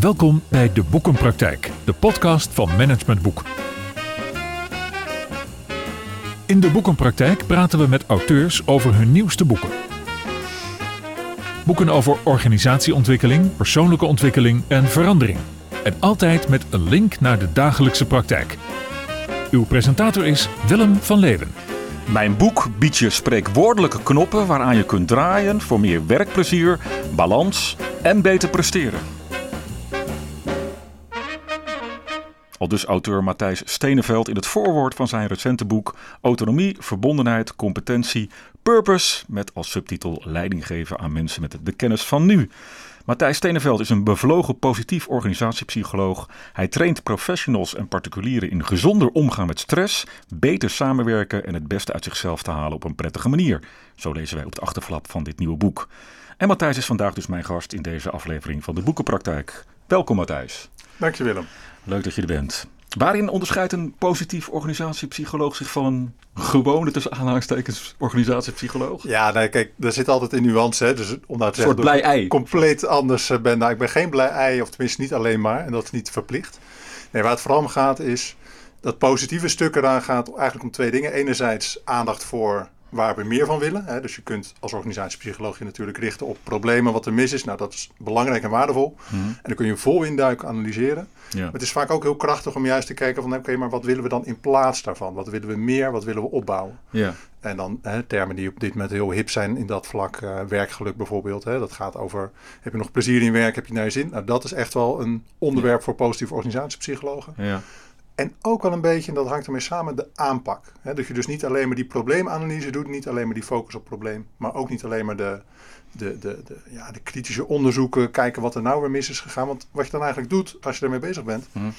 Welkom bij De Boekenpraktijk, de podcast van Management Boek. In De Boekenpraktijk praten we met auteurs over hun nieuwste boeken. Boeken over organisatieontwikkeling, persoonlijke ontwikkeling en verandering. En altijd met een link naar de dagelijkse praktijk. Uw presentator is Willem van Leeuwen. Mijn boek biedt je spreekwoordelijke knoppen waaraan je kunt draaien voor meer werkplezier, balans en beter presteren. Al dus auteur Matthijs Steneveld in het voorwoord van zijn recente boek Autonomie, Verbondenheid, Competentie, Purpose, met als subtitel Leiding geven aan mensen met de kennis van nu. Matthijs Steneveld is een bevlogen positief organisatiepsycholoog. Hij traint professionals en particulieren in gezonder omgaan met stress, beter samenwerken en het beste uit zichzelf te halen op een prettige manier. Zo lezen wij op de achterflap van dit nieuwe boek. En Matthijs is vandaag dus mijn gast in deze aflevering van de Boekenpraktijk. Welkom Matthijs. Dank je Willem. Leuk dat je er bent. Waarin onderscheidt een positief organisatiepsycholoog zich van een gewone, tussen aanhalingstekens, organisatiepsycholoog? Ja, nee, kijk, er zit altijd een nuance. Hè? Dus om nou te een soort blij ei. compleet anders eh, ben. Nou, ik ben geen blij ei, of tenminste niet alleen maar. En dat is niet verplicht. Nee, waar het vooral om gaat is dat positieve stuk eraan gaat eigenlijk om twee dingen. Enerzijds aandacht voor waar we meer van willen. Hè? Dus je kunt als organisatiepsycholoog je natuurlijk richten op problemen wat er mis is. Nou, dat is belangrijk en waardevol. Mhm. En dan kun je vol induiken, analyseren. Ja. Maar het is vaak ook heel krachtig om juist te kijken van... oké, maar wat willen we dan in plaats daarvan? Wat willen we meer? Wat willen we opbouwen? Ja. En dan hè, termen die op dit moment heel hip zijn in dat vlak. eh, werkgeluk bijvoorbeeld. Hè? Dat gaat over, heb je nog plezier in werk? Heb je naar je zin? Nou, dat is echt wel een onderwerp voor positieve organisatiepsychologen. Ja. En ook wel een beetje, en dat hangt ermee samen, de aanpak. Hè? Dat je dus niet alleen maar die probleemanalyse doet, niet alleen maar die focus op probleem, maar ook niet alleen maar de, de, de, de, ja, de kritische onderzoeken, kijken wat er nou weer mis is gegaan. Want wat je dan eigenlijk doet, als je ermee bezig bent, Mhm.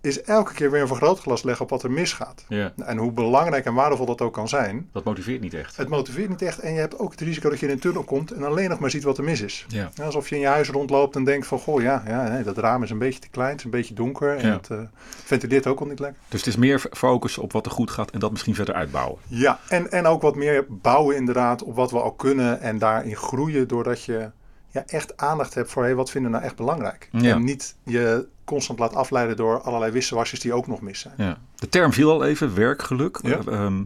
Is elke keer weer een vergrootglas leggen op wat er misgaat. ja. En hoe belangrijk en waardevol dat ook kan zijn, Dat motiveert niet echt. het motiveert niet echt. En je hebt ook het risico dat je in een tunnel komt en alleen nog maar ziet wat er mis is. Ja. Alsof je in je huis rondloopt en denkt van, goh, ja, ja nee, dat raam is een beetje te klein, het is een beetje donker en Ja. het eh, ventileert ook al niet lekker. Dus het is meer focus op wat er goed gaat en dat misschien verder uitbouwen. Ja, en, en ook wat meer bouwen inderdaad op wat we al kunnen en daarin groeien doordat je ja, echt aandacht hebt voor, hé, wat vinden we nou echt belangrijk? Ja. En niet je constant laat afleiden door allerlei wisselwasjes die ook nog mis zijn. Ja. De term viel al even, werkgeluk. Ja. Eh, ehm,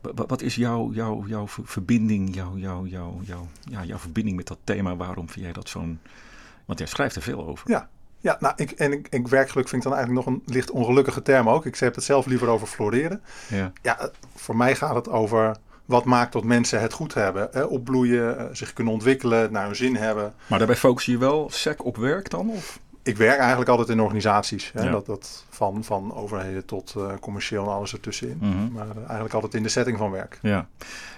wa- wa- wat is jouw, jouw, jouw ver- verbinding, jouw, jouw, jouw, jouw, ja, jouw verbinding met dat thema? Waarom vind jij dat zo'n... Want jij schrijft er veel over. Ja. Ja, nou, ik, en ik, ik werkgeluk vind ik dan eigenlijk nog een licht ongelukkige term ook. Ik heb het zelf liever over floreren. Ja. Ja, eh, voor mij gaat het over wat maakt dat mensen het goed hebben. Hè? Opbloeien, eh, zich kunnen ontwikkelen, naar hun zin hebben. Maar daarbij focus je wel sec op werk dan? Of? Ik werk eigenlijk altijd in organisaties. Hè? Ja. Dat, dat van, van overheden tot eh, commercieel en alles ertussenin. Mhm. Maar eh, eigenlijk altijd in de setting van werk. Ja.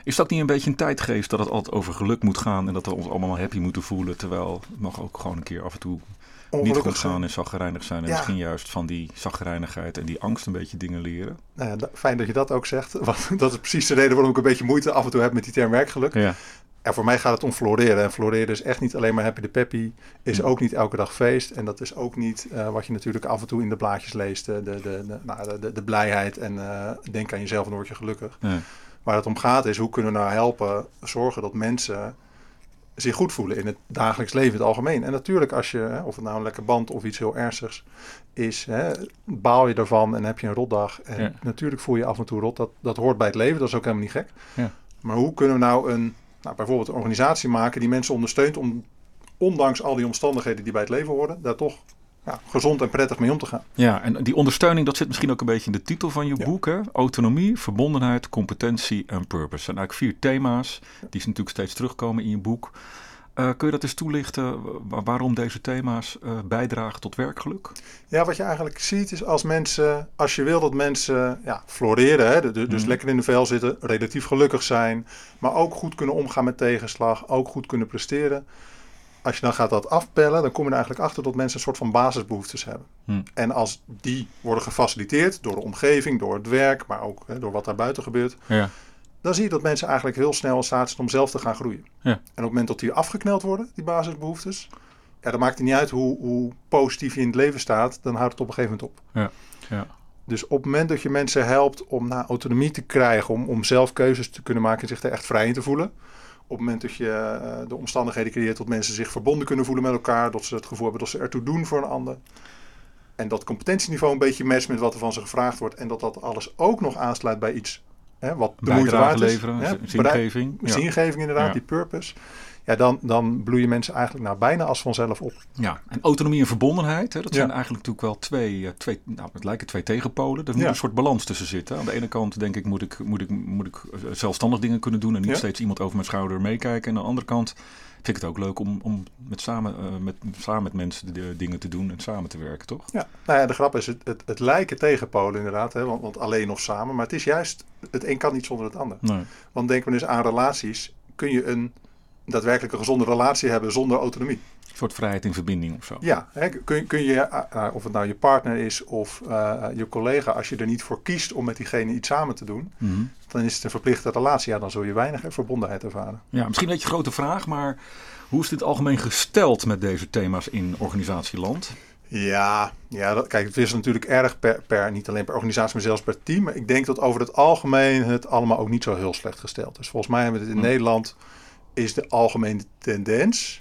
Is dat niet een beetje een tijdgeest dat het altijd over geluk moet gaan en dat we ons allemaal happy moeten voelen, terwijl het mag ook gewoon een keer af en toe niet goed gaan en zaggerijnig zijn en Ja. misschien juist van die zaggerijnigheid en die angst een beetje dingen leren? Nou ja, fijn dat je dat ook zegt. Want dat is precies de reden waarom ik een beetje moeite af en toe heb met die term werkgeluk. Ja. En voor mij gaat het om floreren. En floreren is echt niet alleen maar happy de peppy. Is Hm. ook niet elke dag feest. En dat is ook niet eh, wat je natuurlijk af en toe in de blaadjes leest. De, de, de, de, nou, de, de, blijheid en eh, denk aan jezelf en dan word je gelukkig. Ja. Waar het om gaat is hoe kunnen we nou helpen zorgen dat mensen zich goed voelen in het dagelijks leven in het algemeen. En natuurlijk als je, of het nou een lekker band of iets heel ernstigs is, hè, baal je ervan en heb je een rotdag. En Ja. natuurlijk voel je af en toe rot. Dat, dat hoort bij het leven, dat is ook helemaal niet gek. Ja. Maar hoe kunnen we nou een, nou, bijvoorbeeld een organisatie maken die mensen ondersteunt om, ondanks al die omstandigheden die bij het leven horen, daar toch ja, gezond en prettig mee om te gaan. Ja, en die ondersteuning, dat zit misschien ook een beetje in de titel van je Ja. boek. Hè? Autonomie, verbondenheid, competentie en purpose. Dat zijn eigenlijk vier thema's die natuurlijk steeds terugkomen in je boek. Eh, kun je dat eens toelichten, wa- waarom deze thema's eh, bijdragen tot werkgeluk? Ja, wat je eigenlijk ziet is als mensen, als je wil dat mensen ja, floreren, hè, de- de- dus Mhm. lekker in de vel zitten, relatief gelukkig zijn, maar ook goed kunnen omgaan met tegenslag, ook goed kunnen presteren. Als je dan gaat dat afpellen, dan kom je er eigenlijk achter dat mensen een soort van basisbehoeftes hebben. Hm. En als die worden gefaciliteerd door de omgeving, door het werk, maar ook hè, door wat daar buiten gebeurt, Ja. Dan zie je dat mensen eigenlijk heel snel in staat zijn om zelf te gaan groeien. Ja. En op het moment dat die afgekneld worden, die basisbehoeftes, ja, dan maakt het niet uit hoe, hoe positief je in het leven staat, dan houdt het op een gegeven moment op. Ja. Ja. Dus op het moment dat je mensen helpt om naar autonomie te krijgen, om, om zelf keuzes te kunnen maken en zich er echt vrij in te voelen, op het moment dat je eh, de omstandigheden creëert dat mensen zich verbonden kunnen voelen met elkaar, dat ze het gevoel hebben dat ze ertoe doen voor een ander. En dat competentieniveau een beetje matcht met wat er van ze gevraagd wordt. En dat dat alles ook nog aansluit bij iets hè, wat de moeite waard is. leveren, Hè, zingeving. Ja. Zingeving inderdaad, Ja. die purpose. Ja, dan, dan bloeien mensen eigenlijk nou bijna als vanzelf op. Ja, en autonomie en verbondenheid, hè, dat Ja. zijn eigenlijk natuurlijk wel twee, eh, twee nou, het lijken twee tegenpolen. Er moet een soort balans tussen zitten. Aan de ene kant denk ik, moet ik, moet ik, moet ik eh, zelfstandig dingen kunnen doen en niet steeds iemand over mijn schouder meekijken. En aan de andere kant vind ik het ook leuk om, om met samen, eh, met, samen met mensen de dingen te doen en samen te werken, toch? Ja, nou ja, de grap is, het, het, het lijken tegenpolen inderdaad, hè, want, want alleen of samen. Maar het is juist, het een kan niet zonder het ander. Nee. Want denken we dus aan relaties, kun je een daadwerkelijk een gezonde relatie hebben zonder autonomie. Een soort vrijheid in verbinding of zo. Ja, hè, kun, kun je, eh, eh, of het nou je partner is of eh, je collega, als je er niet voor kiest om met diegene iets samen te doen, Mhm. Dan is het een verplichte relatie. Ja, dan zul je weinig verbondenheid ervaren. Ja, misschien een beetje een grote vraag, maar hoe is dit algemeen gesteld met deze thema's in organisatieland? Ja, ja dat, kijk, het is natuurlijk erg per, per, niet alleen per organisatie, maar zelfs per team. Maar ik denk dat over het algemeen het allemaal ook niet zo heel slecht gesteld is. Volgens mij hebben we het in Hm. Nederland, is de algemene tendens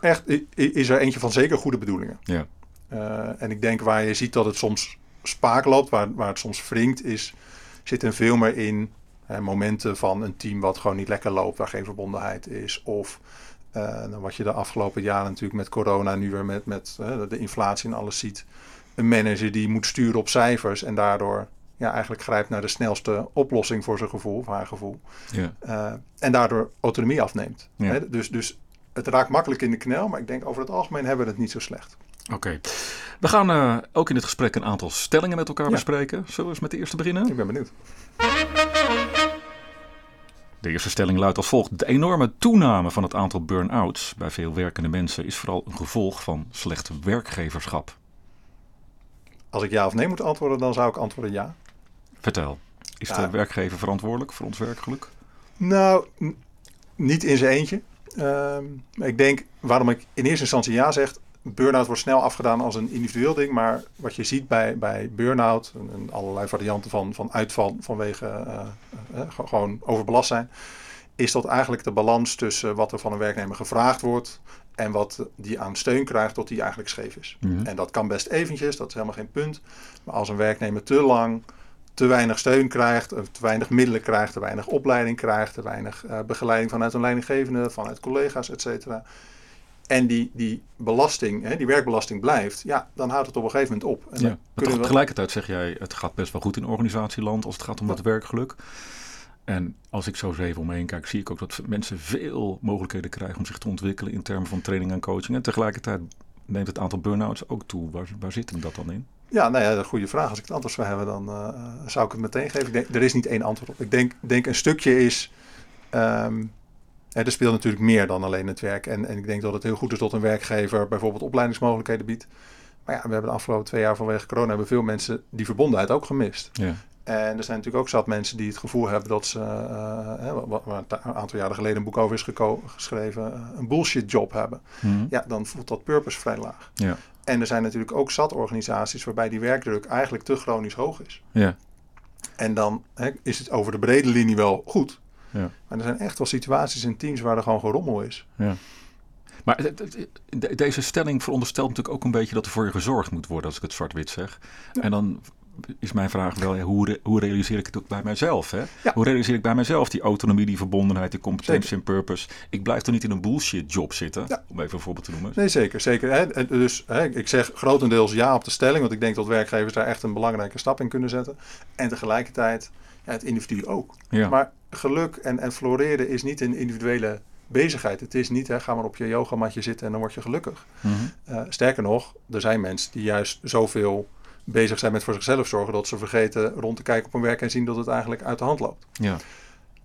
echt, is er eentje van zeker goede bedoelingen. Ja. Eh, en ik denk waar je ziet dat het soms spaak loopt, waar, waar het soms wringt, is, zit er veel meer in hè, momenten van een team wat gewoon niet lekker loopt, waar geen verbondenheid is. Of eh, nou, wat je de afgelopen jaren natuurlijk met corona, nu weer met, met de inflatie en alles ziet. Een manager die moet sturen op cijfers en daardoor ja, eigenlijk grijpt naar de snelste oplossing voor zijn gevoel, of haar gevoel. Ja. Eh, en daardoor autonomie afneemt. Ja. Hè, dus, dus het raakt makkelijk in de knel, maar ik denk over het algemeen hebben we het niet zo slecht. Oké. We gaan eh, ook in dit gesprek een aantal stellingen met elkaar Ja. bespreken. Zullen we eens met de eerste beginnen? Ik ben benieuwd. De eerste stelling luidt als volgt. De enorme toename van het aantal burn-outs bij veel werkende mensen is vooral een gevolg van slecht werkgeverschap. Als ik ja of nee moet antwoorden, dan zou ik antwoorden ja. Vertel. Is Ja. de werkgever verantwoordelijk voor ons werkgeluk? Nou, niet in zijn eentje. Ehm, ik denk, waarom ik in eerste instantie ja zeg, burn-out wordt snel afgedaan als een individueel ding. Maar wat je ziet bij, bij burn-out en, allerlei varianten van, van uitval vanwege eh, eh, eh, gewoon overbelast zijn, is dat eigenlijk de balans tussen wat er van een werknemer gevraagd wordt en wat die aan steun krijgt, tot die eigenlijk scheef is. Mhm. En dat kan best eventjes, dat is helemaal geen punt. Maar als een werknemer te lang te weinig steun krijgt, te weinig middelen krijgt, te weinig opleiding krijgt, te weinig begeleiding vanuit een leidinggevende, vanuit collega's, et cetera. En die, die belasting, hè, die werkbelasting blijft, ja, dan houdt het op een gegeven moment op. En Ja. dan Maar we- tegelijkertijd zeg jij, het gaat best wel goed in organisatieland als het gaat om het werkgeluk. En als ik zo eens even omheen kijk, zie ik ook dat mensen veel mogelijkheden krijgen om zich te ontwikkelen in termen van training en coaching. En tegelijkertijd neemt het aantal burn-outs ook toe. Waar, waar zit hem dat dan in? Ja, nou ja, dat is een goede vraag. Als ik het antwoord zou hebben, dan eh, zou ik het meteen geven. Ik denk, er is niet één antwoord op. Ik denk, denk een stukje is. ehm, er speelt natuurlijk meer dan alleen het werk. En, en ik denk dat het heel goed is dat een werkgever bijvoorbeeld opleidingsmogelijkheden biedt. Maar ja, we hebben de afgelopen twee jaar vanwege corona hebben veel mensen die verbondenheid ook gemist. Ja. En er zijn natuurlijk ook zat mensen die het gevoel hebben dat ze, eh, hè, wat- waar een aantal jaren geleden een boek over is geschreven, eh, een bullshit job hebben. Mhm. Ja, dan voelt dat purpose vrij laag. Ja. En er zijn natuurlijk ook zat organisaties waarbij die werkdruk eigenlijk te chronisch hoog is. Ja. En dan hè, is het over de brede linie wel goed. Ja. Maar er zijn echt wel situaties in teams waar er gewoon gerommel is. Ja. Maar deze stelling veronderstelt natuurlijk ook een beetje dat er voor je gezorgd moet worden, als ik het zwart-wit zeg. En dan is mijn vraag wel, hoe, re- hoe realiseer ik het ook bij mijzelf? Hè? Ja. Hoe realiseer ik bij mijzelf die autonomie, die verbondenheid, die competentie en purpose? Ik blijf toch niet in een bullshit job zitten, Ja. om even een voorbeeld te noemen. Nee, zeker. zeker hè. Dus hè, ik zeg grotendeels ja op de stelling, want ik denk dat werkgevers daar echt een belangrijke stap in kunnen zetten. En tegelijkertijd ja, het individu ook. Ja. Maar geluk en, en floreren is niet een individuele bezigheid. Het is niet, hè, ga maar op je yogamatje zitten en dan word je gelukkig. Mhm. Eh, sterker nog, er zijn mensen die juist zoveel bezig zijn met voor zichzelf zorgen dat ze vergeten rond te kijken op hun werk en zien dat het eigenlijk uit de hand loopt. ja.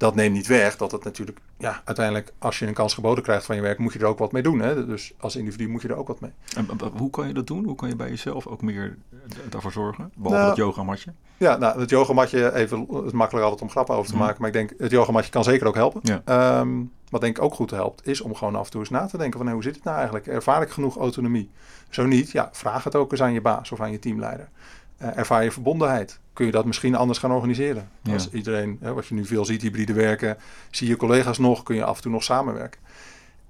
Dat neemt niet weg dat het natuurlijk, ja, uiteindelijk als je een kans geboden krijgt van je werk, moet je er ook wat mee doen. Hè? Dus als individu moet je er ook wat mee. En, hoe kan je dat doen? Hoe kan je bij jezelf ook meer eh, daarvoor zorgen? Behalve Nou, dat yogamatje? Ja, nou, het yogamatje, even, het is makkelijk altijd om grappen over te Mhm. maken, maar ik denk het yogamatje kan zeker ook helpen. Ja. Ehm, wat denk ik ook goed helpt, is om gewoon af en toe eens na te denken van hey, hoe zit het nou eigenlijk? Ervaar ik genoeg autonomie? Zo niet, ja, vraag het ook eens aan je baas of aan je teamleider. Eh, ervaar je verbondenheid? Kun je dat misschien anders gaan organiseren? Ja. Als iedereen, hè, wat je nu veel ziet, hybride werken, zie je collega's nog, kun je af en toe nog samenwerken.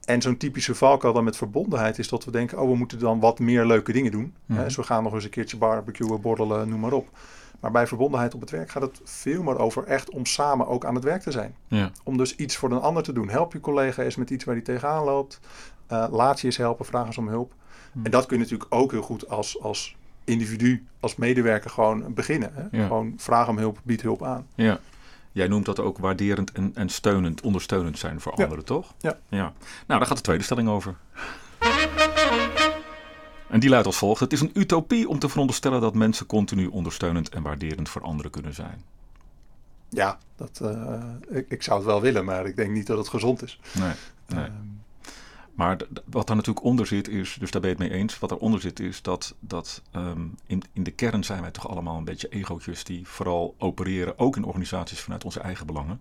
En zo'n typische valkuil dan met verbondenheid is dat we denken, oh, we moeten dan wat meer leuke dingen doen. Mhm. Hè, dus we gaan nog eens een keertje barbecuen, borrelen, noem maar op. Maar bij verbondenheid op het werk gaat het veel meer over echt om samen ook aan het werk te zijn. Ja. Om dus iets voor een ander te doen. Help je collega eens met iets waar hij tegenaan loopt. Eh, laat je eens helpen, vraag eens om hulp. Hmm. En dat kun je natuurlijk ook heel goed als, als individu, als medewerker gewoon beginnen. Hè? Ja. Gewoon vraag om hulp, bied hulp aan. Ja. Jij noemt dat ook waarderend en, en steunend, ondersteunend zijn voor Ja. anderen, toch? Ja. ja. Nou, daar gaat de tweede stelling over. En die luidt als volgt. Het is een utopie om te veronderstellen dat mensen continu ondersteunend en waarderend voor anderen kunnen zijn. Ja, dat, eh, ik, ik zou het wel willen, maar ik denk niet dat het gezond is. Nee, nee. Ehm, Maar wat daar natuurlijk onder zit is, dus daar ben je het mee eens, wat eronder zit is dat, dat ehm, in, in de kern zijn wij toch allemaal een beetje egootjes die vooral opereren, ook in organisaties vanuit onze eigen belangen.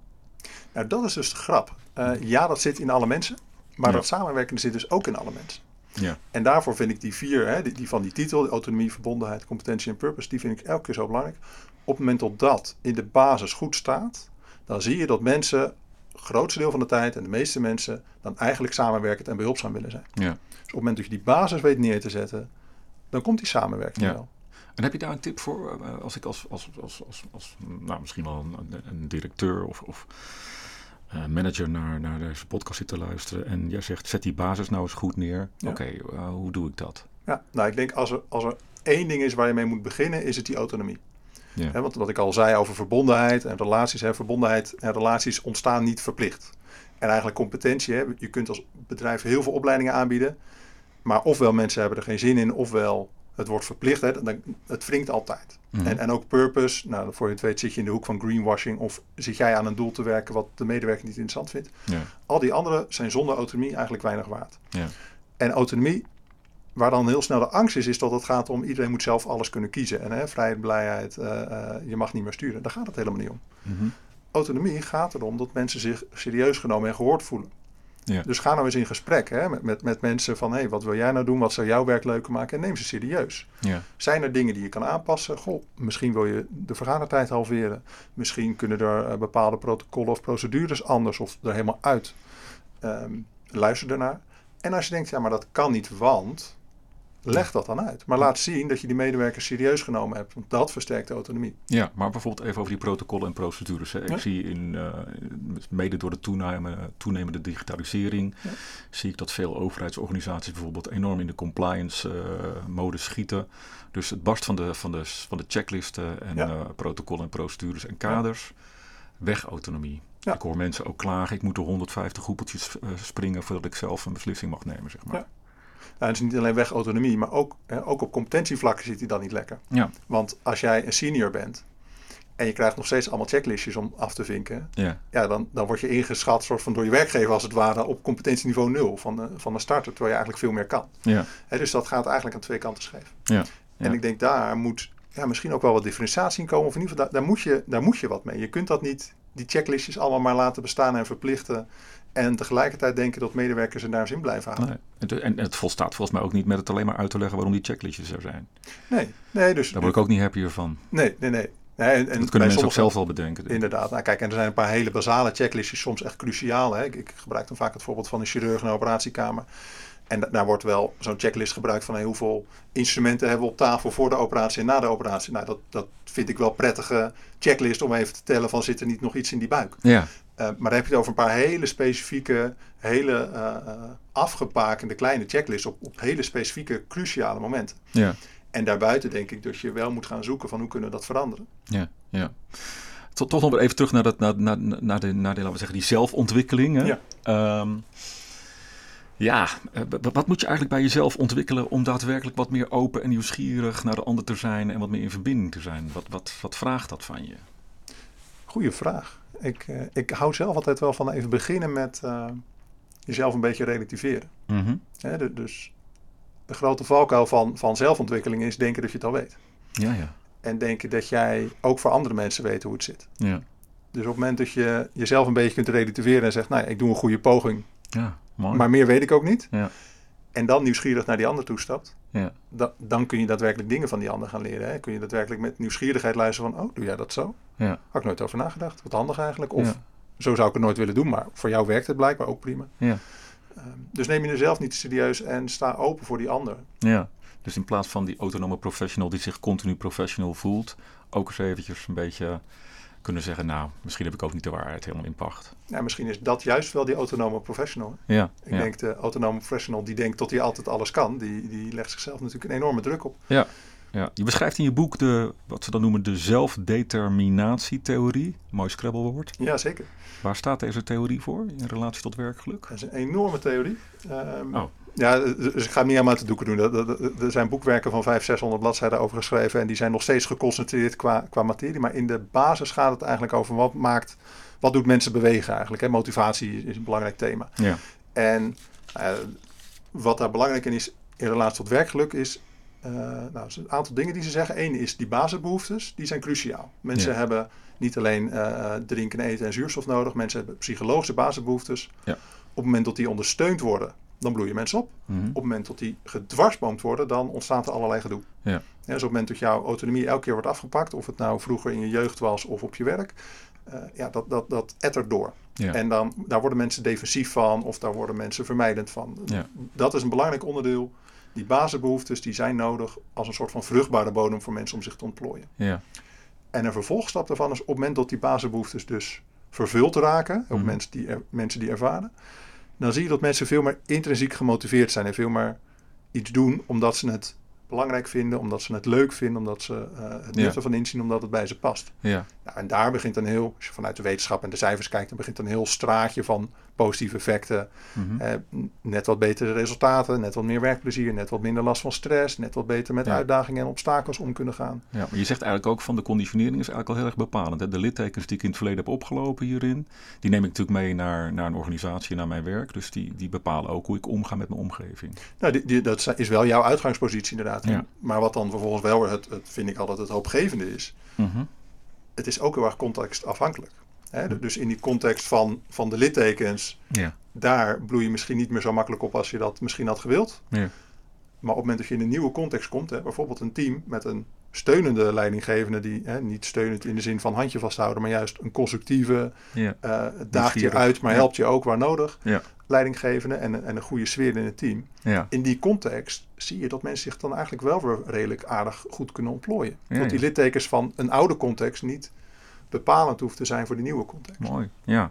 nou, dat is dus de grap. Eh, ja, dat zit in alle mensen. Maar Ja. dat samenwerken zit dus ook in alle mensen. Ja. En daarvoor vind ik die vier, hè, die, die van die titel, autonomie, verbondenheid, competentie en purpose, die vind ik elke keer zo belangrijk. Op het moment dat dat in de basis goed staat, dan zie je dat mensen, grootste deel van de tijd en de meeste mensen, dan eigenlijk samenwerkend en behulpzaam willen zijn. Ja. Dus op het moment dat je die basis weet neer te zetten, dan komt die samenwerking Ja. wel. En heb je daar een tip voor? eh, Als ik als, als, als, als, als nou, misschien wel een, een directeur of, of eh, manager naar, naar deze podcast zit te luisteren en jij zegt zet die basis nou eens goed neer. Ja. Oké, eh, hoe doe ik dat? Ja, nou ik denk als er, als er één ding is waar je mee moet beginnen, is het die autonomie. Ja. Want wat ik al zei over verbondenheid en relaties. Hè, verbondenheid en relaties ontstaan niet verplicht. En eigenlijk competentie. Hè, je kunt als bedrijf heel veel opleidingen aanbieden. Maar ofwel mensen hebben er geen zin in, ofwel het wordt verplicht. Hè, dan, het wringt altijd. Mhm. En, en ook purpose. Nou, voor je het weet zit je in de hoek van greenwashing. Of zit jij aan een doel te werken wat de medewerker niet interessant vindt. Ja. Al die andere zijn zonder autonomie eigenlijk weinig waard. Ja. En autonomie, waar dan heel snel de angst is, is dat het gaat om iedereen moet zelf alles kunnen kiezen. En hè, vrijheid, blijheid, eh, eh, je mag niet meer sturen. Daar gaat het helemaal niet om. Mhm. Autonomie gaat erom dat mensen zich serieus genomen en gehoord voelen. Ja. Dus ga nou eens in gesprek hè, met, met, met mensen van... hé, hey, wat wil jij nou doen? Wat zou jouw werk leuker maken? En neem ze serieus. Ja. Zijn er dingen die je kan aanpassen? Goh, misschien wil je de vergadertijd halveren. Misschien kunnen er eh, bepaalde protocollen of procedures anders of er helemaal uit. Ehm, luister ernaar. En als je denkt, ja, maar dat kan niet, want... Leg dat dan uit. Maar laat zien dat je die medewerkers serieus genomen hebt. Want dat versterkt de autonomie. Ja, maar bijvoorbeeld even over die protocollen en procedures. Hè. Ik Ja. zie in, eh, mede door de toename- toenemende digitalisering, Ja. zie ik dat veel overheidsorganisaties bijvoorbeeld enorm in de compliance eh, mode schieten. Dus het barst van de, van de, van de checklisten en Ja. eh, protocollen en procedures en kaders. Weg autonomie. Ik hoor mensen ook klagen, ik moet door 150 hoepeltjes springen voordat ik zelf een beslissing mag nemen, zeg maar. Nou, het is niet alleen weg autonomie, maar ook, hè, ook op competentievlakken zit hij dan niet lekker. Ja, Want als jij een senior bent en je krijgt nog steeds allemaal checklistjes om af te vinken, ja, ja, dan, dan word je ingeschat soort van door je werkgever als het ware op competentieniveau nul van de, van de starter, terwijl je eigenlijk veel meer kan. ja, Hè, dus dat gaat eigenlijk aan twee kanten scheef. ja. En ik denk daar moet ja, misschien ook wel wat differentiatie in komen. Of in ieder geval, daar, daar, moet je, daar moet je wat mee. Je kunt dat niet, die checklistjes allemaal maar laten bestaan en verplichten. En tegelijkertijd denken dat medewerkers er daar zin blijven houden. Nee. En, het volstaat volgens mij ook niet met het alleen maar uit te leggen waarom die checklistjes er zijn. Nee, nee, dus. Daar word ik ook niet happier van. Nee, nee, nee. nee en, en dat kunnen mensen ook zelf wel bedenken. Inderdaad. Nou, kijk, en er zijn een paar hele basale checklistjes, soms echt cruciaal. Hè. Ik, ik gebruik dan vaak het voorbeeld van een chirurg in een operatiekamer. En da- daar wordt wel zo'n checklist gebruikt van hey, hoeveel instrumenten hebben we op tafel voor de operatie en na de operatie. Nou, dat, dat vind ik wel prettige checklist om even te tellen van zit er niet nog iets in die buik. Ja, Eh, maar dan heb je het over een paar hele specifieke, hele eh, afgebakende kleine checklists op, op hele specifieke, cruciale momenten. ja, En daarbuiten denk ik dat je wel moet gaan zoeken van hoe kunnen we dat veranderen. ja, ja. Tot, toch nog even terug naar, dat, naar, naar, naar, de, naar de, laten we zeggen, die zelfontwikkeling. Hè? Ja. Ehm, ja, eh, wat moet je eigenlijk bij jezelf ontwikkelen om daadwerkelijk wat meer open en nieuwsgierig naar de ander te zijn en wat meer in verbinding te zijn? Wat, wat, wat vraagt dat van je? Goeie vraag. Ik, eh, ik hou zelf altijd wel van even beginnen met eh, jezelf een beetje relativeren. Mhm. Dus de grote valkuil van, van zelfontwikkeling is denken dat je het al weet. Ja, ja, En denken dat jij ook voor andere mensen weet hoe het zit. ja, Dus op het moment dat je jezelf een beetje kunt relativeren en zegt, nou, ja, ik doe een goede poging, ja, mooi. maar meer weet ik ook niet. Ja. en dan nieuwsgierig naar die ander toestapt, Ja. da- dan kun je daadwerkelijk dingen van die ander gaan leren. Hè? Kun je daadwerkelijk met nieuwsgierigheid luisteren van, oh, doe jij dat zo? Ja. Had ik nooit over nagedacht. Wat handig eigenlijk. Of Ja. zo zou ik het nooit willen doen, maar voor jou werkt het blijkbaar ook prima. Ja. Ehm, dus neem je jezelf niet serieus en sta open voor die ander. Ja, dus in plaats van die autonome professional die zich continu professional voelt, ook eens eventjes een beetje kunnen zeggen, nou, misschien heb ik ook niet de waarheid helemaal in pacht. Ja, misschien is dat juist wel die autonome professional. Ja, Ik ja. denk de autonome professional die denkt dat hij altijd alles kan, die, die legt zichzelf natuurlijk een enorme druk op. ja. Je beschrijft in je boek de, wat ze dan noemen, de zelfdeterminatietheorie. Mooi scrabblewoord. Ja, zeker. Waar staat deze theorie voor in relatie tot werkgeluk? Dat is een enorme theorie. Ehm, Oh. Ja, dus ik ga hem niet helemaal uit de doeken doen. Er zijn boekwerken van 500, 600 bladzijden over geschreven en die zijn nog steeds geconcentreerd qua, qua materie. Maar in de basis gaat het eigenlijk over wat maakt, wat doet mensen bewegen eigenlijk. Hè? Motivatie is een belangrijk thema. Ja, En eh, wat daar belangrijk in is in relatie tot werkgeluk is, eh, nou, er zijn een aantal dingen die ze zeggen. Eén is die basisbehoeftes, die zijn cruciaal. Mensen Ja. hebben niet alleen eh, drinken, eten en zuurstof nodig. Mensen hebben psychologische basisbehoeftes. Ja. Op het moment dat die ondersteund worden, dan bloeien mensen op. Mhm. Op het moment dat die gedwarsboomd worden, dan ontstaat er allerlei gedoe. ja. Ja, dus op het moment dat jouw autonomie elke keer wordt afgepakt, of het nou vroeger in je jeugd was of op je werk, eh, ja, dat, dat, dat ettert door. ja. En dan, daar worden mensen defensief van of daar worden mensen vermijdend van. Ja. Dat is een belangrijk onderdeel. Die basisbehoeftes die zijn nodig als een soort van vruchtbare bodem voor mensen om zich te ontplooien. ja. En een vervolgstap daarvan is op het moment dat die basisbehoeftes dus vervuld raken, ook Mhm. mensen, die er- mensen die ervaren, dan zie je dat mensen veel meer intrinsiek gemotiveerd zijn en veel meer iets doen omdat ze het belangrijk vinden, omdat ze het leuk vinden, omdat ze eh, het Ja. nut ervan inzien, omdat het bij ze past. ja. Nou, en daar begint een heel, als je vanuit de wetenschap en de cijfers kijkt, dan begint een heel straatje van positieve effecten. Mhm. Eh, net wat betere resultaten, net wat meer werkplezier, net wat minder last van stress, net wat beter met Ja. uitdagingen en obstakels om kunnen gaan. Ja, maar je zegt eigenlijk ook van de conditionering is eigenlijk al heel erg bepalend. Hè? De littekens die ik in het verleden heb opgelopen hierin, die neem ik natuurlijk mee naar, naar een organisatie, naar mijn werk. Dus die, die bepalen ook hoe ik omga met mijn omgeving. Nou, die, die- dat is wel jouw uitgangspositie inderdaad. Ja. Maar wat dan vervolgens wel het, het, vind ik altijd het hoopgevende is, Mhm. het is ook heel erg contextafhankelijk. Hè? Dus in die context van, van de littekens, Ja. daar bloei je misschien niet meer zo makkelijk op als je dat misschien had gewild. Ja. Maar op het moment dat je in een nieuwe context komt, hè, bijvoorbeeld een team met een steunende leidinggevende, die hè, niet steunend in de zin van handje vasthouden, maar juist een constructieve, Ja. eh daagt je uit, maar helpt je ook waar nodig, Ja. leidinggevende en, een- en een goede sfeer in het team. Ja. In die context zie je dat mensen zich dan eigenlijk wel weer redelijk aardig goed kunnen ontplooien. Dat die littekens van een oude context niet bepalend hoeft te zijn voor die nieuwe context. Mooi, ja.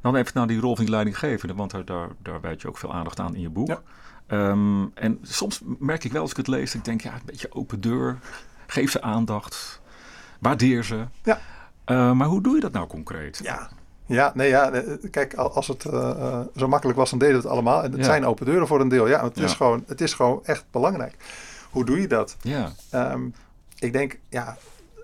Dan even naar die rol van die leidinggevende, want daar, daar, daar wijd je ook veel aandacht aan in je boek. Ja. Ehm, en soms merk ik wel als ik het lees, ik denk, ja, een beetje open deur. Geef ze aandacht. Waardeer ze. Ja. Eh, maar hoe doe je dat nou concreet? Ja. Ja, nee, ja, eh, kijk, al- als het eh, zo makkelijk was, dan deden we het allemaal. En het Ja. zijn open deuren voor een deel. Ja, het, is gewoon, het is gewoon echt belangrijk. Hoe doe je dat? Ja, Ehm, ik denk, ja,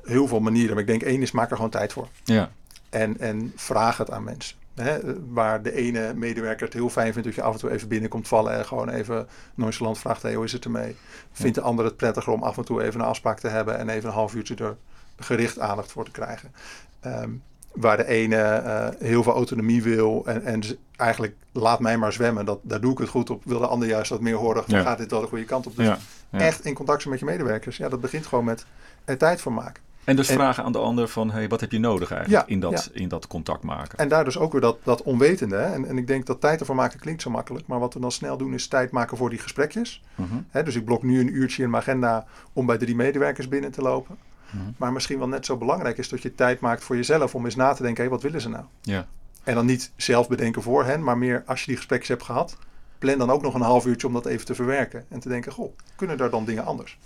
heel veel manieren. Maar ik denk, één is, maak er gewoon tijd voor. ja, En, en vraag het aan mensen. Hè, waar de ene medewerker het heel fijn vindt dat je af en toe even binnenkomt vallen en gewoon even nonchalant vraagt: hey, hoe is het ermee? Vindt de ander het prettiger om af en toe even een afspraak te hebben en even een half uurtje er gericht aandacht voor te krijgen? Ehm, waar de ene eh, heel veel autonomie wil en, en eigenlijk laat mij maar zwemmen, dat, daar doe ik het goed op. Wil de ander juist wat meer horen, Ja. gaat dit wel de goede kant op? Dus ja, ja. echt in contact zijn met je medewerkers. Ja, dat begint gewoon met er tijd voor maken. En dus En- vragen aan de ander van, hey, wat heb je nodig eigenlijk Ja, in, dat, in dat contact maken? En daar dus ook weer dat, dat onwetende. Hè? En, en ik denk dat tijd ervoor maken klinkt zo makkelijk. Maar wat we dan snel doen is tijd maken voor die gesprekjes. Mhm. Hè? Dus ik blok nu een uurtje in mijn agenda om bij drie medewerkers binnen te lopen. Mhm. Maar misschien wel net zo belangrijk is dat je tijd maakt voor jezelf om eens na te denken, hé, wat willen ze nou? Ja, En dan niet zelf bedenken voor hen, maar meer als je die gesprekjes hebt gehad, plan dan ook nog een half uurtje om dat even te verwerken. En te denken, goh, kunnen daar dan dingen anders?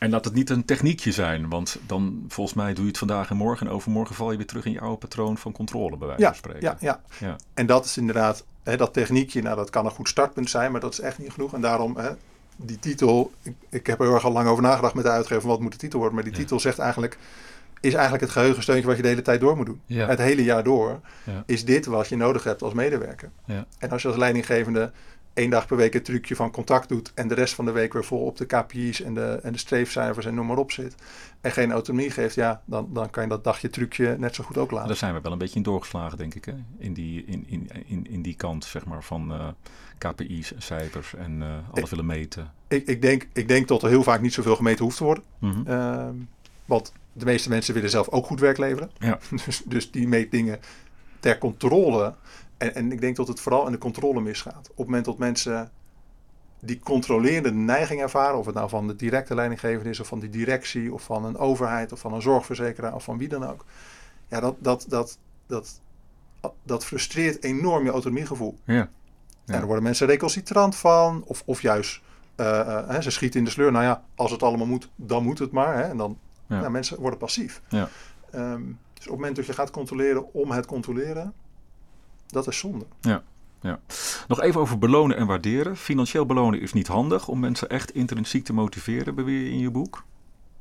En laat het niet een techniekje zijn, want dan volgens mij doe je het vandaag en morgen. En overmorgen val je weer terug in je oude patroon van controle, bij wijze Ja, van spreken. ja, ja. Ja. En dat is inderdaad, hè, dat techniekje, nou dat kan een goed startpunt zijn, maar dat is echt niet genoeg. En daarom, hè, die titel, ik, ik heb er heel erg al lang over nagedacht met de uitgever, van wat moet de titel worden. Maar die Ja. titel zegt eigenlijk, is eigenlijk het geheugensteuntje wat je de hele tijd door moet doen. Ja. Het hele jaar door is dit wat je nodig hebt als medewerker. Ja. En als je als leidinggevende één dag per week het trucje van contact doet en de rest van de week weer vol op de KPI's en de, en de streefcijfers en noem maar op zit en geen autonomie geeft, ja, dan, dan kan je dat dagje trucje net zo goed ook laten. Daar zijn we wel een beetje in doorgeslagen, denk ik, hè? In, die, in, in, in, in die kant zeg maar, van uh, KPI's en cijfers en uh, alles ik, willen meten. Ik, ik, denk, ik denk dat er heel vaak niet zoveel gemeten hoeft te worden. Mm -hmm. uh, want de meeste mensen willen zelf ook goed werk leveren. Ja. dus, dus die meetdingen ter controle. En, en ik denk dat het vooral in de controle misgaat. Op het moment dat mensen die controlerende neiging ervaren, of het nou van de directe leidinggever is, of van die directie, of van een overheid, of van een zorgverzekeraar, of van wie dan ook. Ja, dat, dat, dat, dat, dat frustreert enorm je autonomiegevoel. Ja. ja. En daar worden mensen recalcitrant van, of, of juist uh, uh, hè, ze schieten in de sleur. Nou ja, als het allemaal moet, dan moet het maar. Hè, en dan ja. Nou, mensen worden passief. Ja. Um, dus op het moment dat je gaat controleren om het controleren, dat is zonde. Ja. Ja. Nog even over belonen en waarderen. Financieel belonen is niet handig om mensen echt intrinsiek te motiveren, beweer je in je boek.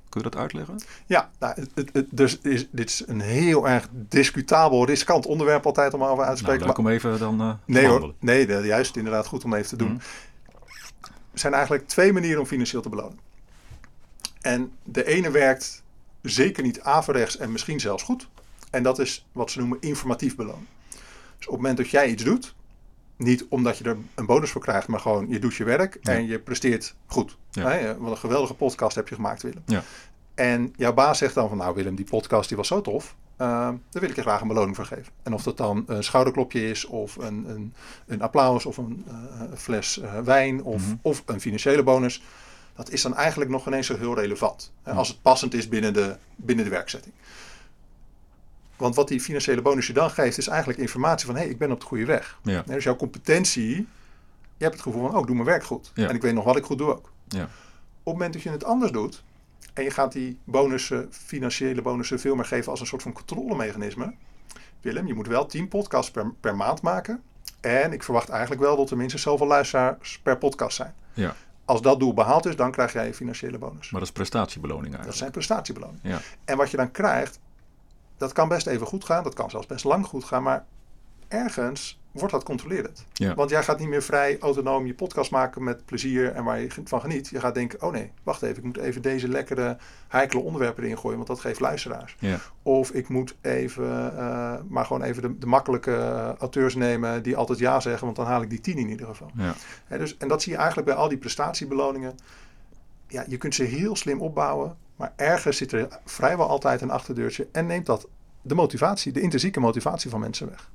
Kun je dat uitleggen? Ja, nou, het, het, het, dus is, dit is een heel erg discutabel, riskant onderwerp altijd om over uit te spreken. Nou, leuk om even dan uh, Nee hoor, nee, de, juist inderdaad goed om even te doen. Mm. Er zijn eigenlijk twee manieren om financieel te belonen. En de ene werkt zeker niet averechts en misschien zelfs goed. En dat is wat ze noemen informatief belonen. Dus op het moment dat jij iets doet, niet omdat je er een bonus voor krijgt, maar gewoon je doet je werk ja. en je presteert goed. Ja. Hè? Wat een geweldige podcast heb je gemaakt, Willem. Ja. En jouw baas zegt dan van, nou Willem, die podcast die was zo tof. Uh, daar wil ik je graag een beloning voor geven. En of dat dan een schouderklopje is, of een, een, een applaus, of een uh, fles uh, wijn, of, Mhm. of een financiële bonus. Dat is dan eigenlijk nog ineens zo heel relevant. Als het passend is binnen de, binnen de werkzetting. Want wat die financiële bonus je dan geeft, is eigenlijk informatie van... hé, hey, ik ben op de goede weg. Ja. Dus jouw competentie, je hebt het gevoel van... oh, ik doe mijn werk goed. Ja. En ik weet nog wat ik goed doe ook. Ja. Op het moment dat je het anders doet... en je gaat die bonussen, financiële bonussen... veel meer geven als een soort van controlemechanisme... Willem, je moet wel 10 podcasts per, per maand maken... en ik verwacht eigenlijk wel dat er minstens zoveel luisteraars per podcast zijn. Ja. Als dat doel behaald is, dan krijg jij een financiële bonus. Maar dat is prestatiebeloning Dat eigenlijk. zijn prestatiebeloningen. Ja. En wat je dan krijgt, dat kan best even goed gaan. Dat kan zelfs best lang goed gaan. Maar ergens wordt dat controlerend. Ja. Want jij gaat niet meer vrij autonoom je podcast maken met plezier en waar je van geniet. Je gaat denken, oh nee, wacht even. Ik moet even deze lekkere, heikele onderwerpen erin gooien. Want dat geeft luisteraars. Ja. Of ik moet even, uh, maar gewoon even de, de makkelijke auteurs nemen die altijd ja zeggen. Want dan haal ik die tien in ieder geval. Ja. He, dus, en dat zie je eigenlijk bij al die prestatiebeloningen. Ja, je kunt ze heel slim opbouwen. Maar ergens zit er vrijwel altijd een achterdeurtje. En neemt dat de motivatie, de intrinsieke motivatie van mensen weg.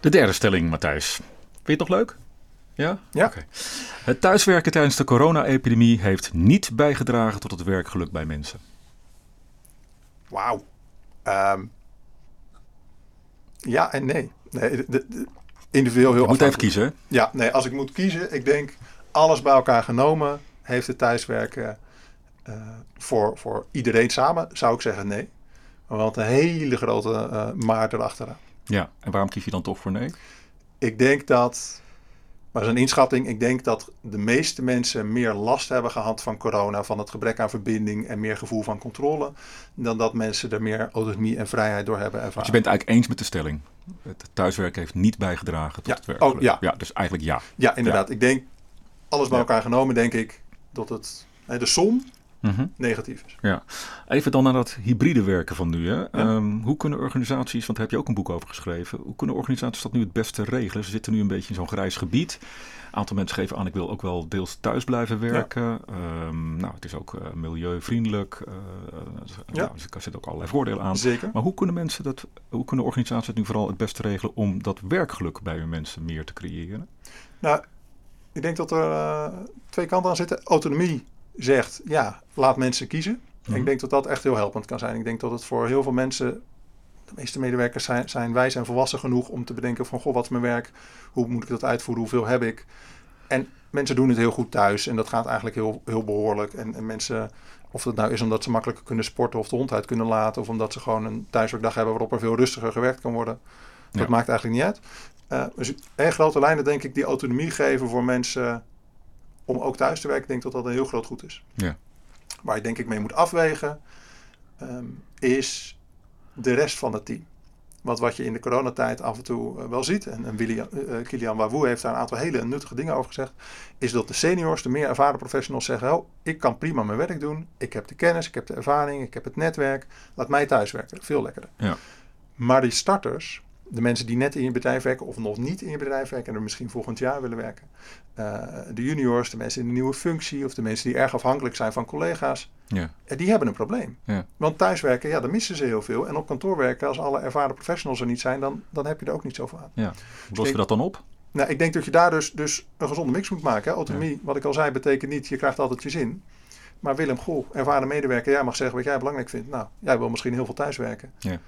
De derde stelling, Matthijs. Vind je het nog leuk? Ja? Ja. Okay. Het thuiswerken tijdens de corona-epidemie heeft niet bijgedragen tot het werkgeluk bij mensen. Wauw. Um, ja en nee. nee de, de, individueel heel Je moet even kiezen. Ja, nee, als ik moet kiezen, ik denk alles bij elkaar genomen heeft het thuiswerken uh, voor, voor iedereen samen, zou ik zeggen nee. Want een hele grote uh, maar erachteraan. Ja, en waarom kies je dan toch voor nee? Ik denk dat, maar dat is een inschatting, ik denk dat de meeste mensen meer last hebben gehad van corona, van het gebrek aan verbinding en meer gevoel van controle, dan dat mensen er meer autonomie en vrijheid door hebben ervaren. Dus je bent eigenlijk eens met de stelling. Het thuiswerken heeft niet bijgedragen tot ja. het werkgeluk. Oh, ja. ja, dus eigenlijk ja. Ja, inderdaad. Ja. Ik denk, alles bij elkaar genomen, denk ik dat het, de som Mm-hmm. negatief is. Ja. Even dan naar dat hybride werken van nu. Hè? Ja. Um, hoe kunnen organisaties, want daar heb je ook een boek over geschreven, hoe kunnen organisaties dat nu het beste regelen? Ze zitten nu een beetje in zo'n grijs gebied. Een aantal mensen geven aan, ik wil ook wel deels thuis blijven werken. Ja. Um, nou, het is ook uh, milieuvriendelijk. Uh, ja. nou, dus er zitten ook allerlei voordelen aan. Zeker. Maar hoe kunnen mensen dat, hoe kunnen organisaties het nu vooral het beste regelen om dat werkgeluk bij hun mensen meer te creëren? Nou, ik denk dat er uh, twee kanten aan zitten. Autonomie zegt, ja, laat mensen kiezen. Ik denk dat dat echt heel helpend kan zijn. Ik denk dat het voor heel veel mensen, de meeste medewerkers zijn, zijn wijs en volwassen genoeg om te bedenken van, goh, wat is mijn werk? Hoe moet ik dat uitvoeren? Hoeveel heb ik? En mensen doen het heel goed thuis en dat gaat eigenlijk heel, heel behoorlijk. En, en mensen, of het nou is omdat ze makkelijker kunnen sporten of de hond uit kunnen laten, of omdat ze gewoon een thuiswerkdag hebben waarop er veel rustiger gewerkt kan worden. Dat ja. maakt eigenlijk niet uit. Uh, dus in grote lijnen denk ik die autonomie geven voor mensen om ook thuis te werken, denk ik dat dat een heel groot goed is. Ja. Waar je denk ik mee moet afwegen, um, is de rest van het team. Want wat je in de coronatijd af en toe eh, wel ziet, en, en William, uh, Kilian Wawoe heeft daar een aantal hele nuttige dingen over gezegd, is dat de seniors, de meer ervaren professionals zeggen, oh, ik kan prima mijn werk doen, ik heb de kennis, ik heb de ervaring, ik heb het netwerk, laat mij thuiswerken, veel lekkerder. Ja. Maar die starters, de mensen die net in je bedrijf werken of nog niet in je bedrijf werken en er misschien volgend jaar willen werken. Uh, de juniors, de mensen in een nieuwe functie of de mensen die erg afhankelijk zijn van collega's. Ja. Die hebben een probleem. Ja. Want thuiswerken, ja, dan missen ze heel veel. En op kantoor werken, als alle ervaren professionals er niet zijn, dan, dan heb je er ook niet zoveel aan. Ja. Hoe lossen we dat dan op? Nou, ik denk dat je daar dus, dus een gezonde mix moet maken. Hè. Autonomie, ja. wat ik al zei, betekent niet je krijgt altijd je zin. Maar Willem Goh, ervaren medewerker, jij mag zeggen wat jij belangrijk vindt. Nou, jij wil misschien heel veel thuiswerken. Ja.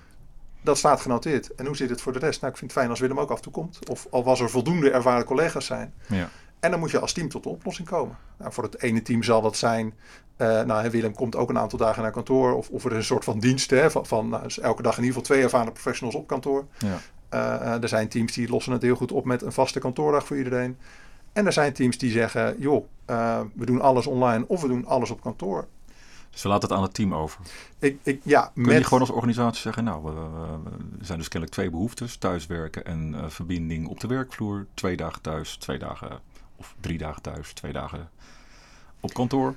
Dat staat genoteerd. En hoe zit het voor de rest? Nou, ik vind het fijn als Willem ook af en toe komt. Of al was er voldoende ervaren collega's zijn. Ja. En dan moet je als team tot de oplossing komen. Nou, voor het ene team zal dat zijn. Uh, nou, Willem komt ook een aantal dagen naar kantoor. Of, of er is een soort van dienst. Hè, van, van nou, dus elke dag in ieder geval twee ervaren professionals op kantoor. Ja. Uh, er zijn teams die lossen het heel goed op met een vaste kantoordag voor iedereen. En er zijn teams die zeggen: joh, uh, we doen alles online of we doen alles op kantoor. Dus we laten het aan het team over. Ik, ik, ja, Kun je gewoon als organisatie zeggen, nou, uh, er zijn dus kennelijk twee behoeftes. Thuiswerken en uh, verbinding op de werkvloer. Twee dagen thuis, twee dagen, of drie dagen thuis, twee dagen op kantoor.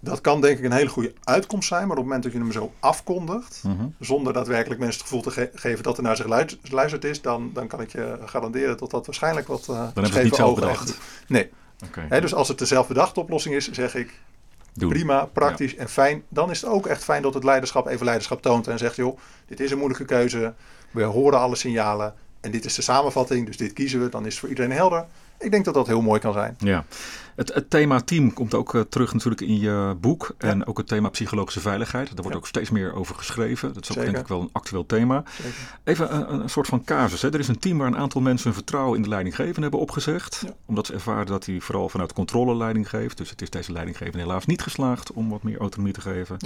Dat kan denk ik een hele goede uitkomst zijn, maar op het moment dat je hem zo afkondigt, mm -hmm. zonder daadwerkelijk mensen het gevoel te ge geven dat er naar zich geluisterd is, dan, dan kan ik je garanderen dat dat waarschijnlijk wat uh, Dan hebben ze het niet zelf bedacht. Nee. Okay. He, dus als het de zelfbedachte oplossing is, zeg ik, Doen. prima, praktisch ja. en fijn. Dan is het ook echt fijn dat het leiderschap even leiderschap toont en zegt, joh, dit is een moeilijke keuze. We horen alle signalen en dit is de samenvatting, dus dit kiezen we. Dan is het voor iedereen helder. Ik denk dat dat heel mooi kan zijn. Ja. Het, het thema team komt ook uh, terug natuurlijk in je boek. Ja. En ook het thema psychologische veiligheid. Daar wordt ja. ook steeds meer over geschreven. Dat is ook Zeker. denk ik wel een actueel thema. Zeker. Even een, een, soort van casus. Hè. Er is een team waar een aantal mensen hun vertrouwen in de leidinggevende hebben opgezegd. Ja. Omdat ze ervaren dat hij vooral vanuit controle leiding geeft. Dus het is deze leidinggevende helaas niet geslaagd om wat meer autonomie te geven.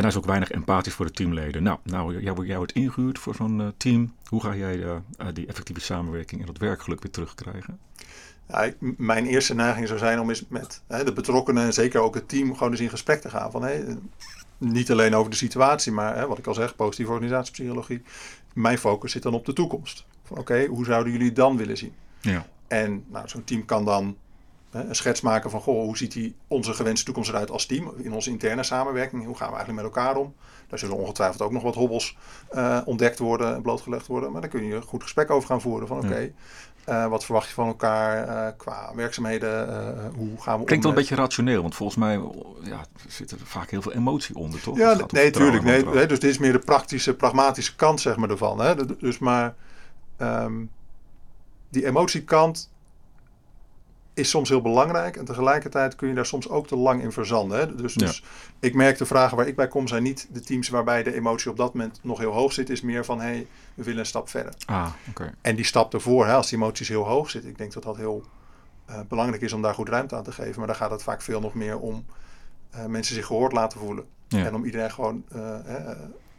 En hij is ook weinig empathisch voor de teamleden. Nou, nou jij, jij wordt ingehuurd voor zo'n uh, team. Hoe ga jij uh, die effectieve samenwerking en dat werkgeluk weer terugkrijgen? Ja, mijn eerste neiging zou zijn om eens met hè, de betrokkenen en zeker ook het team gewoon eens in gesprek te gaan. Van, hè, niet alleen over de situatie, maar hè, wat ik al zeg, positieve organisatiepsychologie. Mijn focus zit dan op de toekomst. Oké, okay, hoe zouden jullie het dan willen zien? Ja. En nou, zo'n team kan dan een schets maken van goh, hoe ziet die onze gewenste toekomst eruit als team? In onze interne samenwerking, hoe gaan we eigenlijk met elkaar om? Daar zullen ongetwijfeld ook nog wat hobbels uh, ontdekt worden en blootgelegd worden. Maar daar kun je een goed gesprek over gaan voeren. Van oké, okay, uh, wat verwacht je van elkaar uh, qua werkzaamheden? hoe gaan we Klinkt wel een beetje rationeel, want volgens mij ja, zit er vaak heel veel emotie onder, toch? Ja, nee, tuurlijk. Nee, nee, dus dit is meer de praktische, pragmatische kant zeg maar, ervan. Hè? Dus maar um, die emotiekant is soms heel belangrijk. En tegelijkertijd kun je daar soms ook te lang in verzanden. Hè? Dus, dus ik merk de vragen waar ik bij kom zijn niet de teams waarbij de emotie op dat moment nog heel hoog zit. Is meer van, hé, hey, we willen een stap verder. Ah, okay. En die stap ervoor, hè, als die emoties heel hoog zitten. Ik denk dat dat heel uh, belangrijk is om daar goed ruimte aan te geven. Maar daar gaat het vaak veel nog meer om uh, mensen zich gehoord laten voelen. Ja. En om iedereen gewoon uh,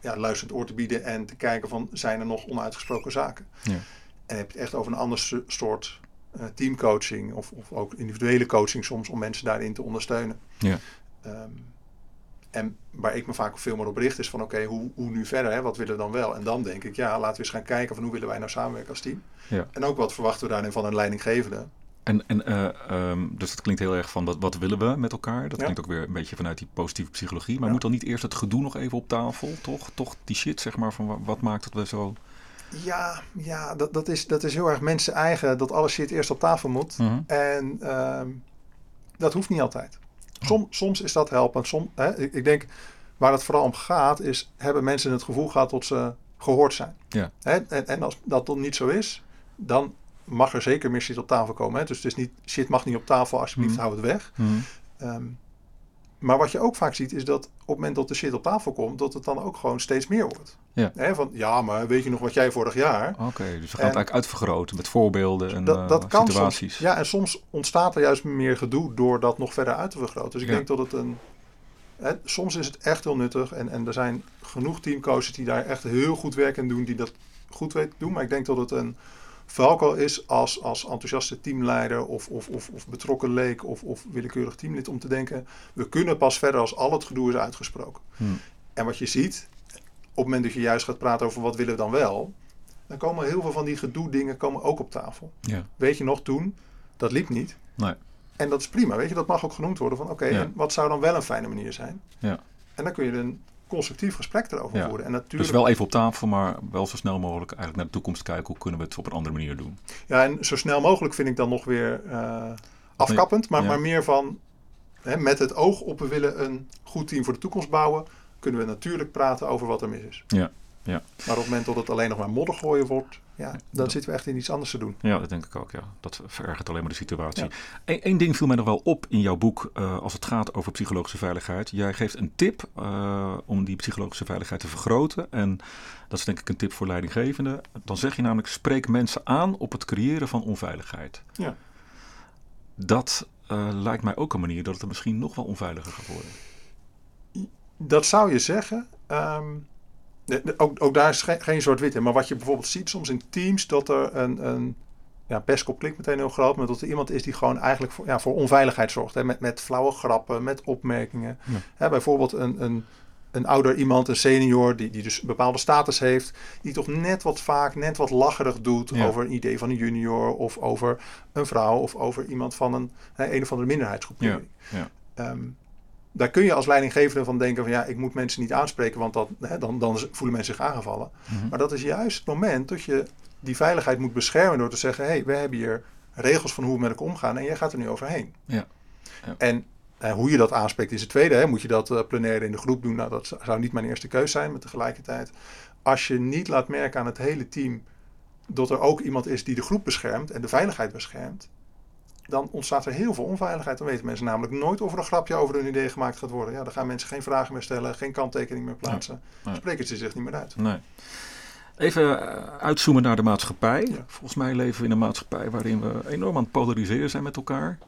ja, luisterend oor te bieden en te kijken van, zijn er nog onuitgesproken zaken? Ja. En heb je het echt over een ander soort uh, teamcoaching of, of, ook individuele coaching soms om mensen daarin te ondersteunen. Ja. Um, en waar ik me vaak veel meer op richt is van oké, okay, hoe, hoe nu verder? Hè? Wat willen we dan wel? En dan denk ik, ja, laten we eens gaan kijken van hoe willen wij nou samenwerken als team? Ja. En ook wat verwachten we daarin van een leidinggevende? En, en uh, um, dus dat klinkt heel erg van wat, wat willen we met elkaar? Dat Ja. klinkt ook weer een beetje vanuit die positieve psychologie. Maar Ja. moet dan niet eerst het gedoe nog even op tafel? Toch, toch die shit, zeg maar, van wa- wat maakt dat we zo... Ja, ja dat, dat, is, dat is heel erg mensen eigen dat alles shit eerst op tafel moet. Mhm. En ehm, dat hoeft niet altijd. Som, soms is dat helpend. Som, hè, ik, ik denk waar het vooral om gaat is, hebben mensen het gevoel gehad dat ze gehoord zijn. Ja. Hè? En, en als dat dan niet zo is, dan mag er zeker meer shit op tafel komen. Hè? Dus het is niet, shit mag niet op tafel, alsjeblieft Mhm. hou het weg. Ehm, maar wat je ook vaak ziet is dat op het moment dat de shit op tafel komt, dat het dan ook gewoon steeds meer wordt. Ja. Hè, van, ja, maar weet je nog wat jij vorig jaar? Oké, dus we gaan En- het eigenlijk uitvergroten met voorbeelden en dat, eh, dat kan situaties. soms. Ja, en soms ontstaat er juist meer gedoe door dat nog verder uit te vergroten. Dus ik Ja. denk dat het een. Hè, soms is het echt heel nuttig. En, en er zijn genoeg teamcoaches die daar echt heel goed werk in doen, die dat goed weten te doen. Maar ik denk dat het een valkuil is als, als enthousiaste teamleider of, of, of, of betrokken leek of, of willekeurig teamlid om te denken: we kunnen pas verder als al het gedoe is uitgesproken. Hmm. En wat je ziet, op het moment dat je juist gaat praten over wat willen we dan wel, dan komen heel veel van die gedoe dingen komen ook op tafel. Ja. Weet je nog toen, dat liep niet. Nee. En dat is prima, weet je, dat mag ook genoemd worden van oké, Ja. en wat zou dan wel een fijne manier zijn? Ja. En dan kun je een constructief gesprek erover Ja. voeren. En natuurlijk, Dus wel even op tafel, maar wel zo snel mogelijk eigenlijk naar de toekomst kijken. Hoe kunnen we het op een andere manier doen? ja, en zo snel mogelijk vind ik dan nog weer eh, afkappend, maar, Ja. maar meer van hè, met het oog op we willen een goed team voor de toekomst bouwen, kunnen we natuurlijk praten over wat er mis is. Ja, ja. Maar op het moment dat het alleen nog maar modder gooien wordt, ja, dan dat- zitten we echt in iets anders te doen. Ja, dat denk ik ook. Ja. Dat verergert alleen maar de situatie. Ja. Eén ding viel mij nog wel op in jouw boek eh, als het gaat over psychologische veiligheid. Jij geeft een tip eh, om die psychologische veiligheid te vergroten. En dat is denk ik een tip voor leidinggevenden. Dan zeg je namelijk, spreek mensen aan op het creëren van onveiligheid. Ja. Dat eh, lijkt mij ook een manier dat het misschien nog wel onveiliger gaat worden. Dat zou je zeggen. ehm, ook, ook daar is geen, geen zwart-wit in. Maar wat je bijvoorbeeld ziet soms in teams, dat er een, een ja, pestkop klinkt meteen heel groot, maar dat er iemand is die gewoon eigenlijk voor, ja, voor onveiligheid zorgt. Hè? Met, met flauwe grappen, met opmerkingen. Ja. Hè, bijvoorbeeld een, een, een ouder iemand, een senior, die, die dus een bepaalde status heeft, die toch net wat vaak, net wat lacherig doet Ja. over een idee van een junior of over een vrouw of over iemand van een, hè, een of andere minderheidsgroepering. Ja, Ehm, daar kun je als leidinggevende van denken van ja, ik moet mensen niet aanspreken, want dat, hè, dan, dan voelen mensen zich aangevallen. Mhm. Maar dat is juist het moment dat je die veiligheid moet beschermen door te zeggen, hé, hey, we hebben hier regels van hoe we met elkaar omgaan en jij gaat er nu overheen. Ja. Ja. En eh, hoe je dat aanspreekt is het tweede. Hè. Moet je dat eh, plenair in de groep doen? Nou, dat zou- zou niet mijn eerste keus zijn, maar tegelijkertijd, als je niet laat merken aan het hele team dat er ook iemand is die de groep beschermt en de veiligheid beschermt, dan ontstaat er heel veel onveiligheid. Dan weten mensen namelijk nooit of er een grapje over hun idee gemaakt gaat worden. Ja, dan gaan mensen geen vragen meer stellen, geen kanttekening meer plaatsen. nee. Spreken ze zich niet meer uit. Nee. Even eh, uitzoomen naar de maatschappij. Ja. Volgens mij leven we in een maatschappij waarin we enorm aan het polariseren zijn met elkaar.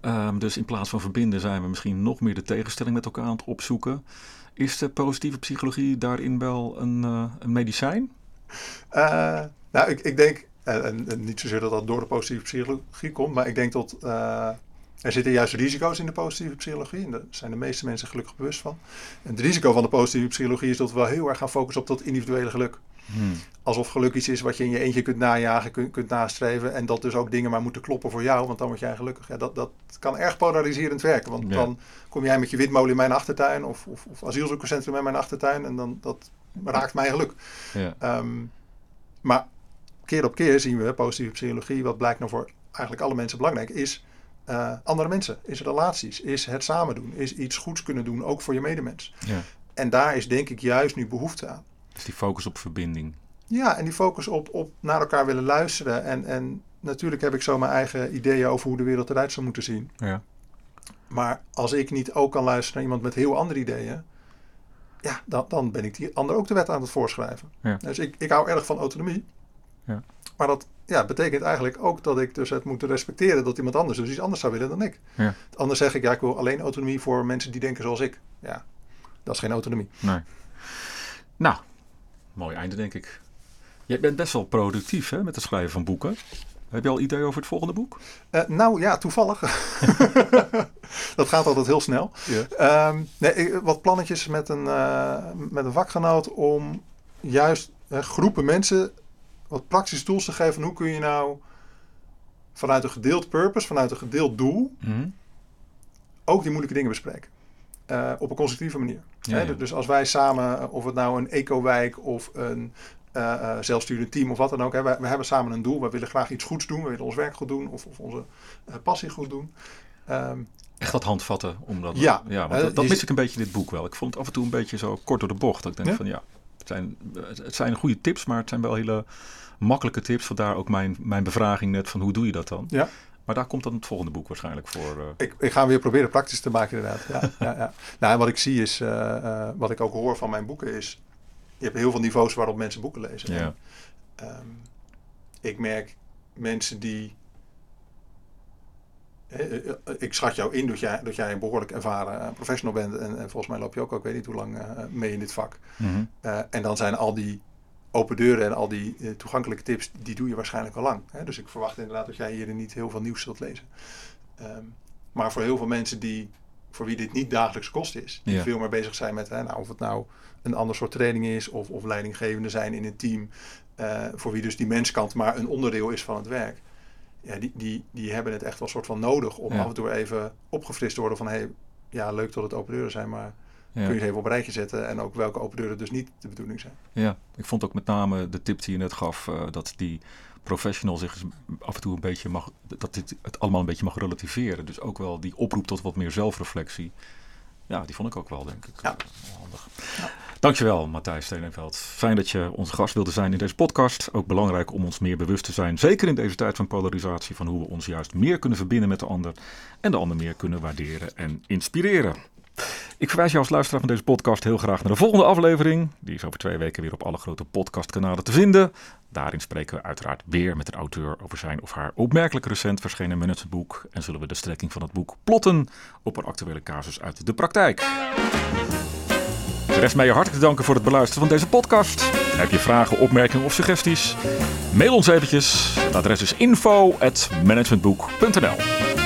Ehm, dus in plaats van verbinden zijn we misschien nog meer de tegenstelling met elkaar aan het opzoeken. Is de positieve psychologie daarin wel een, eh, een medicijn? Eh, nou, ik, ik denk, en, en- en niet zozeer dat dat door de positieve psychologie komt, maar ik denk dat eh, er zitten juist risico's in de positieve psychologie. En daar zijn de meeste mensen gelukkig bewust van. En het risico van de positieve psychologie is dat we wel heel erg gaan focussen op dat individuele geluk. Alsof geluk iets is wat je in je eentje kunt najagen, kunt, kunt nastreven. En dat dus ook dingen maar moeten kloppen voor jou, want dan word jij gelukkig. Ja, dat, dat kan erg polariserend werken. Want Ja. dan kom jij met je witmolen in mijn achtertuin of, of, of asielzoekerscentrum in mijn achtertuin. En dan dat raakt mijn geluk. Ja. Ehm, maar keer op keer zien we positieve psychologie, wat blijkt nou voor eigenlijk alle mensen belangrijk, is eh, andere mensen, is relaties, is het samen doen, is iets goeds kunnen doen, ook voor je medemens. Ja. En daar is denk ik juist nu behoefte aan. Dus die focus op verbinding. Ja, en die focus op, op naar elkaar willen luisteren. En, en natuurlijk heb ik zo mijn eigen ideeën over hoe de wereld eruit zou moeten zien. Ja. Maar als ik niet ook kan luisteren naar iemand met heel andere ideeën, ja, dan, dan ben ik die ander ook de wet aan het voorschrijven. Ja. Dus ik, ik hou erg van autonomie. Ja. Maar dat ja, betekent eigenlijk ook dat ik dus het moet respecteren dat iemand anders dus iets anders zou willen dan ik. Ja. Anders zeg ik, ja, ik wil alleen autonomie voor mensen die denken zoals ik. Ja, dat is geen autonomie. Nee. Nou, mooi einde denk ik. Je bent best wel productief hè, met het schrijven van boeken. Heb je al idee over het volgende boek? Eh, nou ja, toevallig. dat gaat altijd heel snel. Ehm, nee, ik- wat plannetjes met een, eh, met een vakgenoot om juist eh, groepen mensen wat praktische tools te geven. Hoe kun je nou vanuit een gedeeld purpose, vanuit een gedeeld doel, Mhm. ook die moeilijke dingen bespreken. Eh, op een constructieve manier. Ja, Hè, ja. Dus als wij samen, of het nou een eco-wijk of een eh, zelfsturend team of wat dan ook. Hè, wij, we hebben samen een doel. We willen graag iets goeds doen. We willen ons werk goed doen of, of onze passie goed doen. Ehm, Echt dat handvatten. Omdat, Ja. ja want dat, dat mis ik een beetje in dit boek wel. Ik vond het af en toe een beetje zo kort door de bocht. Dat ik denk Ja? van ja, het zijn, het zijn goede tips, maar het zijn wel hele makkelijke tips. Vandaar ook mijn, mijn bevraging net van hoe doe je dat dan? Ja. Maar daar komt dan het volgende boek waarschijnlijk voor. eh. ik, ik ga hem weer proberen praktisch te maken inderdaad. Ja, ja, ja. Nou, en wat ik zie is, eh, eh, wat ik ook hoor van mijn boeken is... Je hebt heel veel niveaus waarop mensen boeken lezen. Ja. Ehm, ik merk mensen die... eh, eh, ik schat jou in dat jij, dat jij een behoorlijk ervaren eh, professional bent. En, en volgens mij loop je ook, ik weet niet hoe lang, mee in dit vak. Mhm. En dan zijn al die open deuren en al die toegankelijke tips, die doe je waarschijnlijk al lang. Hè? Dus ik verwacht inderdaad dat jij hier niet heel veel nieuws zult lezen. Ehm, maar voor heel veel mensen die voor wie dit niet dagelijks kost is. Die Ja. veel meer bezig zijn met hè, nou, of het nou een ander soort training is of, of leidinggevende zijn in een team. voor wie dus die menskant maar een onderdeel is van het werk. Ja, die, die, die hebben het echt wel soort van nodig om Ja. af en toe even opgefrist te worden van hey, ja, leuk dat het open deuren zijn, maar kun je ze even op een rijtje zetten en ook welke open deuren dus niet de bedoeling zijn. ja, ik vond ook met name de tip die je net gaf, eh, dat die professional zich eens af en toe een beetje mag, dat dit het allemaal een beetje mag relativeren. Dus ook wel die oproep tot wat meer zelfreflectie. Ja, die vond ik ook wel, denk ik. Ja. handig. Dankjewel, Matthijs Steenenveld. Fijn dat je onze gast wilde zijn in deze podcast. Ook belangrijk om ons meer bewust te zijn, zeker in deze tijd van polarisatie, van hoe we ons juist meer kunnen verbinden met de ander en de ander meer kunnen waarderen en inspireren. Ik verwijs jou als luisteraar van deze podcast heel graag naar de volgende aflevering. Die is over twee weken weer op alle grote podcastkanalen te vinden. Daarin spreken we uiteraard weer met een auteur over zijn of haar opmerkelijk recent verschenen managementboek. En zullen we de strekking van het boek plotten op een actuele casus uit de praktijk. De rest mij je hartelijk te danken voor het beluisteren van deze podcast. Heb je vragen, opmerkingen of suggesties? Mail ons eventjes. Het adres is info.managementboek.nl